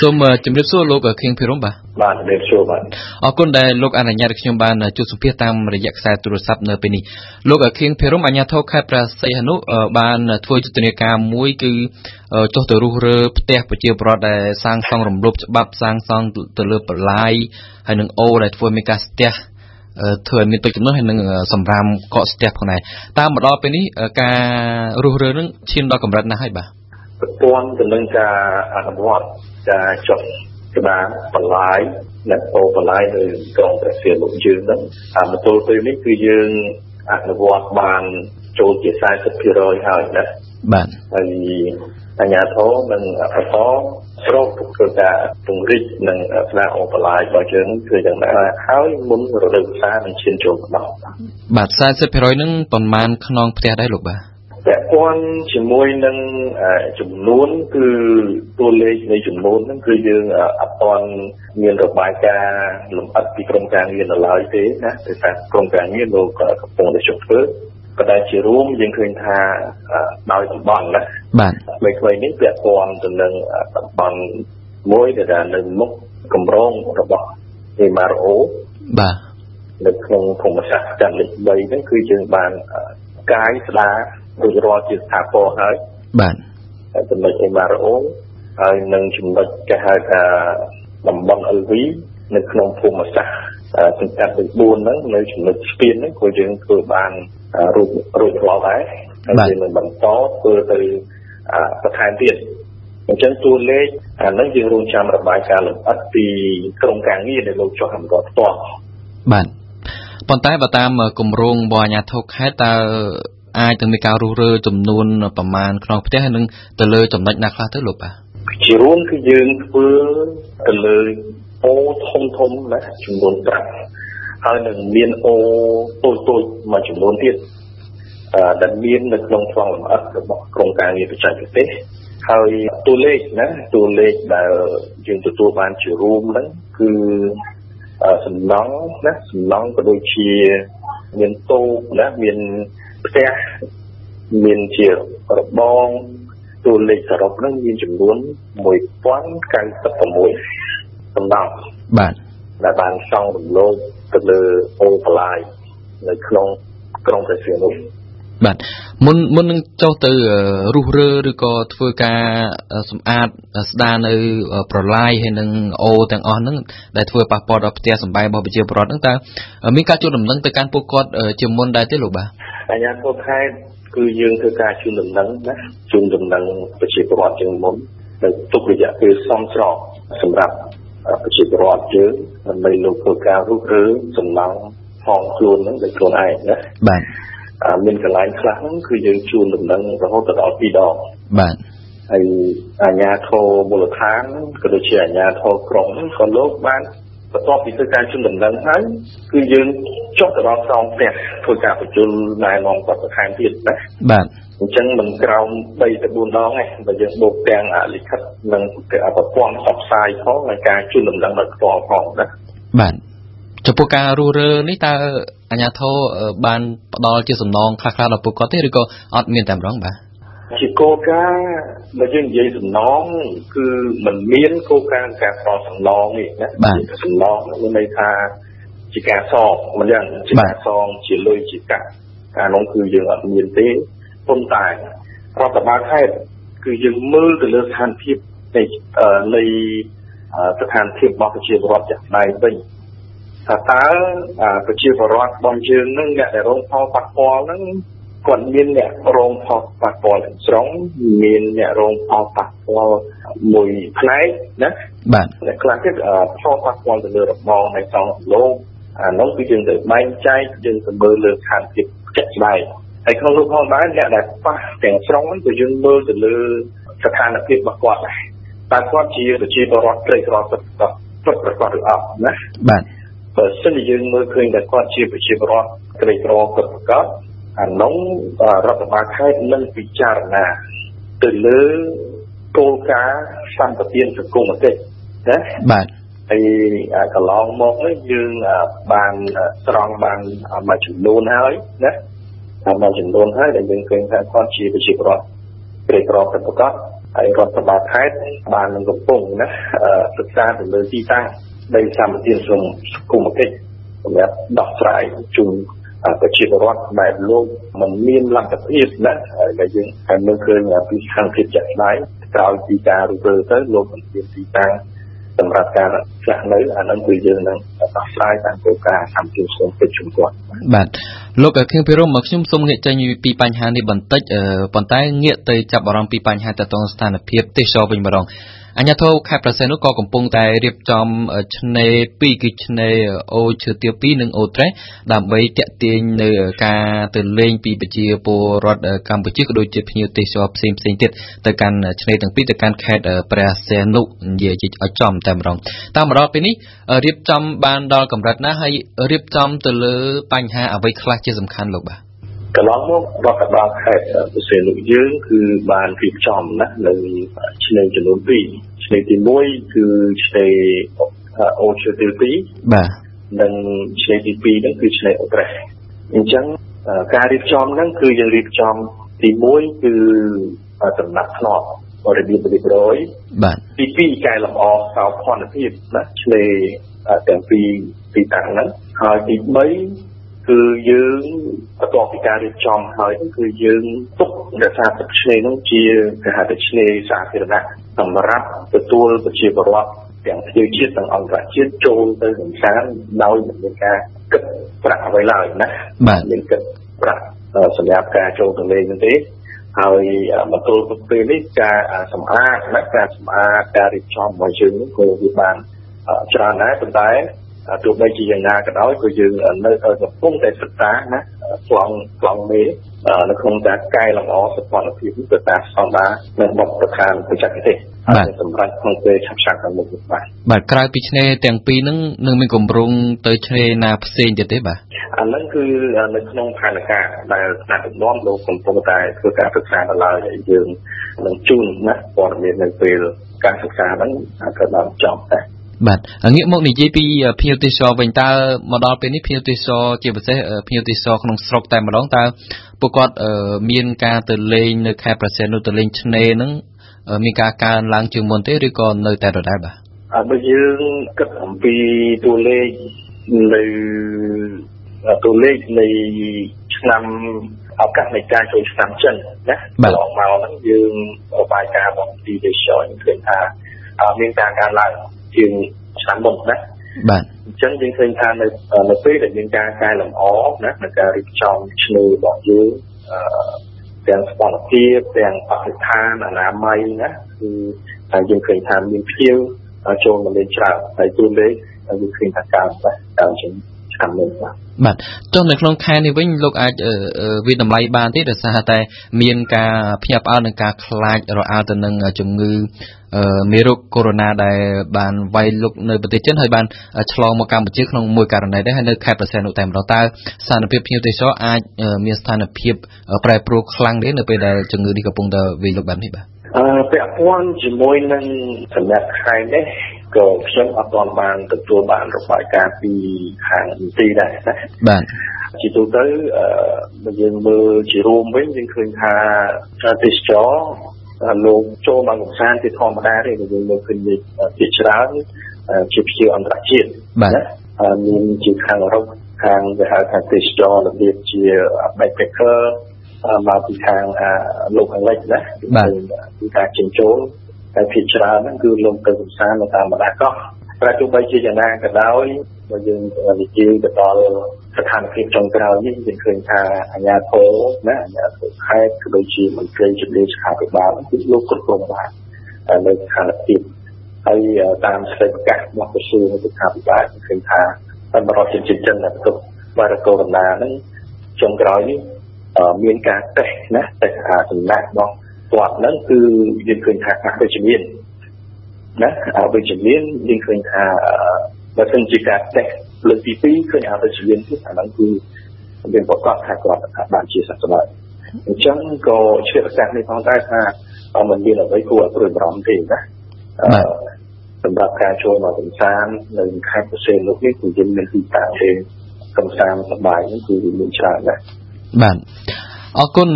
សូមជម្រាបសួរលោកខៀងភិរមបាទបាទជម្រាបសួរបាទអរគុណដែលលោកអនុញ្ញាតឲ្យខ្ញុំបានជួបសម្ភាសតាមរយៈខ្សែទូរស័ព្ទនៅពេលនេះលោកខៀងភិរមអាជ្ញាធរខេត្តព្រះសីហនុបានធ្វើយុទ្ធនាការមួយគឺចុះទៅរុះរើផ្ទះប្រជាពលរដ្ឋដែលសាងសង់រំលោភច្បាប់សាងសង់ទៅលើបន្លាយហើយនឹងអូដែលធ្វើមានការស្ទះធ្វើឲ្យមានទឹកចំនួនហើយនឹងសម្រាមកកស្ទះផងដែរតាមមកដល់ពេលនេះការរុះរើនឹងឈានដល់កម្រិតណាស់ហើយបាទ ប្រព័ន្ធទៅនឹងការអនុវត្តការចុះក្បាលបន្លាយអ្នកអូបន្លាយនៅក្រុងព្រះសីហនុយើងហ្នឹងអាមកទល់ពេលនេះគឺយើងអនុវត្តបានចូលជា40%ហើយណាបាទហើយអញ្ញាធមនិងបន្តស្រុកគឺការពង្រីកនិងស្នាអូបន្លាយរបស់យើងគឺយ៉ាងណាហើយមុនរដូវវស្សានឹងឈានចូលដល់បាទ40%ហ្នឹងប្រមាណខ្នងផ្ទះដែរលោកបាទ ពាក់ព័ន្ធជាមួយនឹងចំនួនគឺតួលេខនៃចំនួនហ្នឹងគឺយើងអត់ទាន់មានរបាយការណ៍លម្អិតពីក្រមការងារនៅឡើយទេណាដោយសារក្រមការងារលោកកំពុងតែជប់ធ្វើប៉ុន្តែជារួមយើងឃើញថាដោយតំបន់ណាបាទថ្មីៗនេះពាក់ព័ន្ធទៅនឹងតំបន់មួយដែលនៅមុខកម្រងរបស់ MRO បាទនៅក្នុងភូមិសាស្ត្រកម្មលេខ3ហ្នឹងគឺយើងបានកាយស្ដារ រួចរាល់ជាស្ថាពរហើយបាទចំណុច MRO ហើយនឹងចំណុចគេហៅថាតំបន់ LV នៅក្នុងភូមិសាស្ត្រសង្កាត់ទី4ហ្នឹងនៅចំណុចស្ពានហ្នឹងក៏យើងធ្វើបានរួចរួចរាល់ដែរហើយយើងនឹងបន្តធ្វើទៅបន្ថែមទៀតអញ្ចឹងតួលេខអានេះយើងរងចាំរបាយការណ៍លម្អិតពីក្រមការងារដែលលោកចុះអនុវត្តផ្ទាល់បាទប៉ុន្តែបើតាមគម្រោងរបស់អាជ្ញាធរខេត្តតើ អាចនឹងមានការរុះរើចំនួនប្រមាណក្នុងផ្ទះហើយនឹងទៅលើចំណុចណាខ្លះទៅលោកបាទជារួមគឺយើងធ្វើទៅលើអូធំធំណាចំនួន5ហើយនឹងមានអូតូចតូចមួយចំនួនទៀតដែលមាននៅក្នុងខ្លងលម្អិតរបស់ក្រមការងារបច្ចេកទេសហើយតួលេខណាតួលេខដែលយើងទទួលបានជារួមហ្នឹងគឺសំណង់ណាសំណង់ក៏ដូចជាមានតូបណាមាន ផ្ទះមានជារបងតួលេខសរុបហ្នឹងមានចំនួន1096សំណង់បាទដែលបានសង់រំលោភទៅលើអូបឡាយនៅក្នុងក្រុងព្រះសីហនុបាទមុនមុននឹងចុះទៅរុះរើឬក៏ធ្វើការសម្អាតស្ដារនៅប្រឡាយហើយនឹងអូទាំងអស់ហ្នឹងដែលធ្វើប៉ះពាល់ដល់ផ្ទះសម្បែងរបស់ប្រជាពលរដ្ឋហ្នឹងតើមានការជួលដំណឹងទៅកាន់ពួកគាត់ជាមុនដែរទេលោកបាទ អាជ្ញាធរខេត្តគឺយើងធ្វើការជូនដំណឹងណាជូនដំណឹងប្រជាពលរដ្ឋជាងមុននៅទុករយៈពេលសមស្របសម្រាប់ប្រជាពលរដ្ឋយើងដើម្បីលោកធ្វើការរុះរើសំណង់ផងខ្លួនហ្នឹងដោយខ្លួនឯងណាបាទមានកន្លែងខ្លះហ្នឹងគឺយើងជូនដំណឹងរហូតដល់2ដងបាទហើយអាជ្ញាធរមូលដ្ឋានក៏ដូចជាអាជ្ញាធរក្រុងក៏លោកបាន បន្ទាប់ពីធ្វើការជូនដំណឹងហើយគឺយើងចុះទៅដល់ក្រោមផ្ទះធ្វើការបញ្ជូនណែនាំគាត់បន្ថែមទៀតណាបាទអញ្ចឹងមិនក្រោម3ទៅ4ដងទេបើយើងបូកទាំងអលិខិតនិងប្រព័ន្ធផ្សព្វផ្សាយផងនិងការជូនដំណឹងដល់ផ្ទាល់ផងណាបាទចំពោះការរស់រើនេះតើអាជ្ញាធរបានផ្ដល់ជាសំណងខ្លះៗដល់ពួកគាត់ទេឬក៏អត់មានតែម្ដងបាទ ជាគោលការណ៍បើយើងនិយាយសំណងគឺมันមានគោលការណ៍ការផ្ដល់សំណងនេះណាសំណងមានន័យថាជាការសងមិនយ៉ាងជាការសងជាលុយជាកាក់អានោះគឺយើងអត់មានទេប៉ុន្តែរដ្ឋបាលខេត្តគឺយើងមើលទៅលើស្ថានភាពនៃនៃស្ថានភាពរបស់ប្រជាពលរដ្ឋចាស់ដៃវិញថាតើប្រជាពលរដ្ឋរបស់យើងនឹងអ្នកដែលរងផលប៉ះពាល់ហ្នឹង គាត់មានអ្នករងផលប៉ះពាល់ទាំងស្រុងមានអ្នករងផលប៉ះពាល់មួយផ្នែកណាបាទអ្នកខ្លះទៀតផលប៉ះពាល់ទៅលើរបងនៃសងលោកអានោះគឺយើងទៅបែងចែកយើងទៅមើលលើស្ថានភាពជាក់ស្ដែងហើយក្នុងរូបផងដែរអ្នកដែលប៉ះទាំងស្រុងគឺយើងមើលទៅលើស្ថានភាពរបស់គាត់ដែរតើគាត់ជាប្រជាពលរដ្ឋក្រីក្រពិតពិតប្រកបឬអត់ណាបាទបើសិនជាយើងមើលឃើញតែគាត់ជាប្រជាពលរដ្ឋក្រីក្រពិតប្រកប អានោះរដ្ឋបាលខេត្តនឹងពិចារណាទៅលើគោលការណ៍សម្បទានសង្គមគិច្ចណាបាទហើយកន្លងមកនេះយើងបានស្រង់បានមួយចំនួនហើយណាតាមមួយចំនួនហើយដែលយើងឃើញថាគាត់ជាប្រជាពលរដ្ឋក្រីក្រពិតប្រាកដហើយរដ្ឋបាលខេត្តបាននឹងកំពុងណាសិក្សាទៅលើទីតាំងនៃសម្បត្តិសង្គមកិច្ចសម្រាប់ដោះស្រាយជូន ប្រជាពលរដ្ឋបែបលោកมันមានលទ្ធភាពណាដែលយើងហើយមើលឃើញពីស្ថានភាពជាក់ស្ដែងក្រោយពីការរុះរើទៅលោកមិនមានទីតាំងសម្រាប់ការចាស់នៅអានឹងគឺយើងនឹងដោះស្រាយតាមគោលការណ៍សម្ភារសង្គមពេជ្រជំគាត់បាទលោកខៀងភិរមមកខ្ញុំសូមងាកចេញពីបញ្ហានេះបន្តិចប៉ុន្តែងាកទៅចាប់អារម្មណ៍ពីបញ្ហាតតងស្ថានភាពទេសចរវិញម្ដង អញ្ញាធិបខេត្តប្រសេនោះក៏កំពុងតែរៀបចំឆ្នេរពីរគឺឆ្នេរអូឈើទាវ2និងអូត្រេសដើម្បីតាក់ទាញនៅការទៅលេងពីប្រជាពលរដ្ឋកម្ពុជាក៏ដូចជាភ្ញៀវទេសចរផ្សេងផ្សេងទៀតទៅកាន់ឆ្នេរទាំងពីរទៅកាន់ខេត្តព្រះសីហនុនិយាយឲ្យចំតែម្ដងតាមម្ដងពេលនេះរៀបចំបានដល់កម្រិតណាហើយរៀបចំទៅលើបញ្ហាអ្វីខ្លះជាសំខាន់លោកបាទ កន្លងមករដ្ឋបាលខេត្តប្រសេនុយើងគឺបានរៀបចំណានៅឆ្នេរចំនួន2ឆ្នេរទី1គឺឆ្នេរអូឈើទី2បាទនិងឆ្នេរទី2ហ្នឹងគឺឆ្នេរអូត្រេសអញ្ចឹងការរៀបចំហ្នឹងគឺយើងរៀបចំទី1គឺដំណាក់ធ្នាប់របៀបរៀបរយបាទទី2កែលម្អសោភ័ណភាពណាឆ្នេរទាំងពីរទីតាំងហ្នឹងហើយទី3 គឺយើងបន្ទាប់ពីការរៀបចំហើយគឺយើងទុករក្សាទឹកឆ្នេរនោះជាគេហៅថាឆ្នេរសាធារណៈសម្រាប់ទទួលប្រជាពលរដ្ឋទាំងភ្ញៀវជាតិទាំងអន្តរជាតិចូលទៅកំសាន្តដោយមិនមានការគិតប្រាក់អ្វីឡើយណាបាទមានគិតប្រាក់សម្រាប់ការចូលទៅលេងនោះទេហើយមកទល់ពេលនេះការសម្អាតណាការសម្អាតការរៀបចំរបស់យើងក៏វាបានច្រើនដែរប៉ុន្តែ ទោះបីជាយ៉ាងណាក៏ដោយក៏យើងនៅកំពុងតែសិក្សាណាស្លងស្លងមេនៅក្នុងការកែលម្អសុខភាពទៅតាមស្តង់ដារនៃបទប្រធានបច្ចេកទេសបាទសម្រាប់ក្នុងពេលឆាប់ឆាប់ខាងមុខបាទបាទក្រៅពីឆ្នេរទាំងពីរហ្នឹងនឹងមានគម្រោងទៅឆ្នេរណាផ្សេងទៀតទេបាទអាហ្នឹងគឺនៅក្នុងផែនការដែលថ្នាក់ដឹកនាំលោកកំពុងតែធ្វើការសិក្សាដល់ហើយយើងនឹងជូនណាព័ត៌មាននៅពេលការសិក្សាហ្នឹងក៏ដល់ចប់ដែរ បាទងាកមកនិយាយពីភ្ញៀវទេសចរវិញតើមកដល់ពេលនេះភ្ញៀវទេសចរជាពិសេសភ្ញៀវទេសចរក្នុងស្រុកតែម្ដងតើពួកគាត់មានការទៅលេងនៅខេត្តប្រសិទ្ធនោះទៅលេងឆ្នេរហ្នឹងមានការកើនឡើងជាងមុនទេឬក៏នៅតែដដែលបាទអើបើយើងគិតអំពីតួលេខនៅតួលេខនៃឆ្នាំឱកាសនៃការចូលឆ្នាំចិនណាកន្លងមកហ្នឹងយើងបាយការរបស់ទីទេសចរឃើញថាមានការកើនឡើង ជាងឆ្នាំមុនណាបាទអញ្ចឹងយើងឃើញថានៅនៅពេលដែលមានការកែលម្អណានៅការរៀបចំឆ្នេររបស់យើងអឺទាំងស្ថានភាពទាំងបរិស្ថានអនាម័យណាគឺតែយើងឃើញថាមានភ្ញៀវចូលមកលេងច្រើនហើយទូលេខយើងឃើញថាកើនបាទកើនជាង ឆ្នាំមុនបាទបាទចុះនៅក្នុងខែនេះវិញលោកអាចវិតម្លៃបានទេដោយសារតែមានការភ្ញាក់ផ្អើលនឹងការខ្លាចរអាលទៅនឹងជំងឺមេរោគកូវីដ -19 ដែលបានវាយលុកនៅប្រទេសចិនហើយបានឆ្លងមកកម្ពុជាក្នុងមួយករណីដែរហើយនៅខេត្តប្រសេនុតែម្ដងតើស្ថានភាពភ្ញៀវទេសចរអាចមានស្ថានភាពប្រែប្រួលខ្លាំងទេនៅពេលដែលជំងឺនេះកំពុងតែវាយលុកបែបនេះបាទអឺពាក់ព័ន្ធជាមួយនឹងសម្រាប់ខែនេះ ក៏ខ្ញុំអត់ទាន់បានទទួលបានរបាយការណ៍ពីខាងទីដែរណាបាទជាទូទៅអឺយើងមើលជារួមវិញយើងឃើញថាទេសចរលោកចូលមកកំសាន្តជាធម្មតាទេយើងមើលឃើញជាច្រើនជាភ្ញៀវអន្តរជាតិណាមានជាខាងអឺរ៉ុបខាងគេហៅថាទេសចររបៀបជា backpacker មកពីខាងលោកខាងលិចណាពីការចិញ្ចូល តែភាគច្រើនហ្នឹងគឺលោកទៅកំសាន្តនៅតាមបណ្ដាកោះតែទោះបីជាយ៉ាងណាក៏ដោយបើយើងនិយាយទៅដល់ស្ថានភាពចុងក្រោយនេះយើងឃើញថាអាជ្ញាធរណាអាជ្ញាធរខេត្តក៏ដូចជាមន្ត្រីជំនាញសុខាភិបាលគឺលោកគ្រប់គ្រងបាននៅស្ថានភាពហើយតាមសេចក្ដីប្រកាសរបស់ក្រសួងសុខាភិបាលឃើញថាសម្រាប់ជាចិញ្ចឹមទៅបារកូវីដ -19 ហ្នឹងចុងក្រោយនេះមានការតេស្តណាតេស្តអាសំណាក់របស់ គាត់ហ្នឹងគឺយើងឃើញថាការវិជ្ជមានណាអវិជ្ជមានយើងឃើញថាបើសិនជាការតេស្តលើកទី2ឃើញអវិជ្ជមានគឺអាហ្នឹងគឺយើងប្រកាសថាគាត់បានជាសះស្បើយអញ្ចឹងក៏ឆ្លៀតឱកាសនេះផងដែរថាมันមានអ្វីគួរឲ្យព្រួយបារម្ភទេណាសម្រាប់ការចូលមកកំសាន្តនៅខេត្តប្រសេនលោកនេះគឺយើងមានទីតាំងជាកំសាន្តសប្បាយនេះគឺមានច្រើនដែរបាទ អរគុណ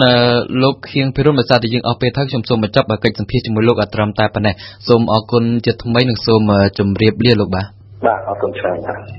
លោកខៀងភិរុនបើសិនតែយើងអស់ពេលទៅខ្ញុំសូមបញ្ចប់កិច្ចសម្ភាសជាមួយលោកអត្រឹមតែប៉ុណ្ណេះសូមអរគុណជាថ្មីនិងសូមជម្រាបលាលោកបាទបាទអរគុណច្រើនបាទ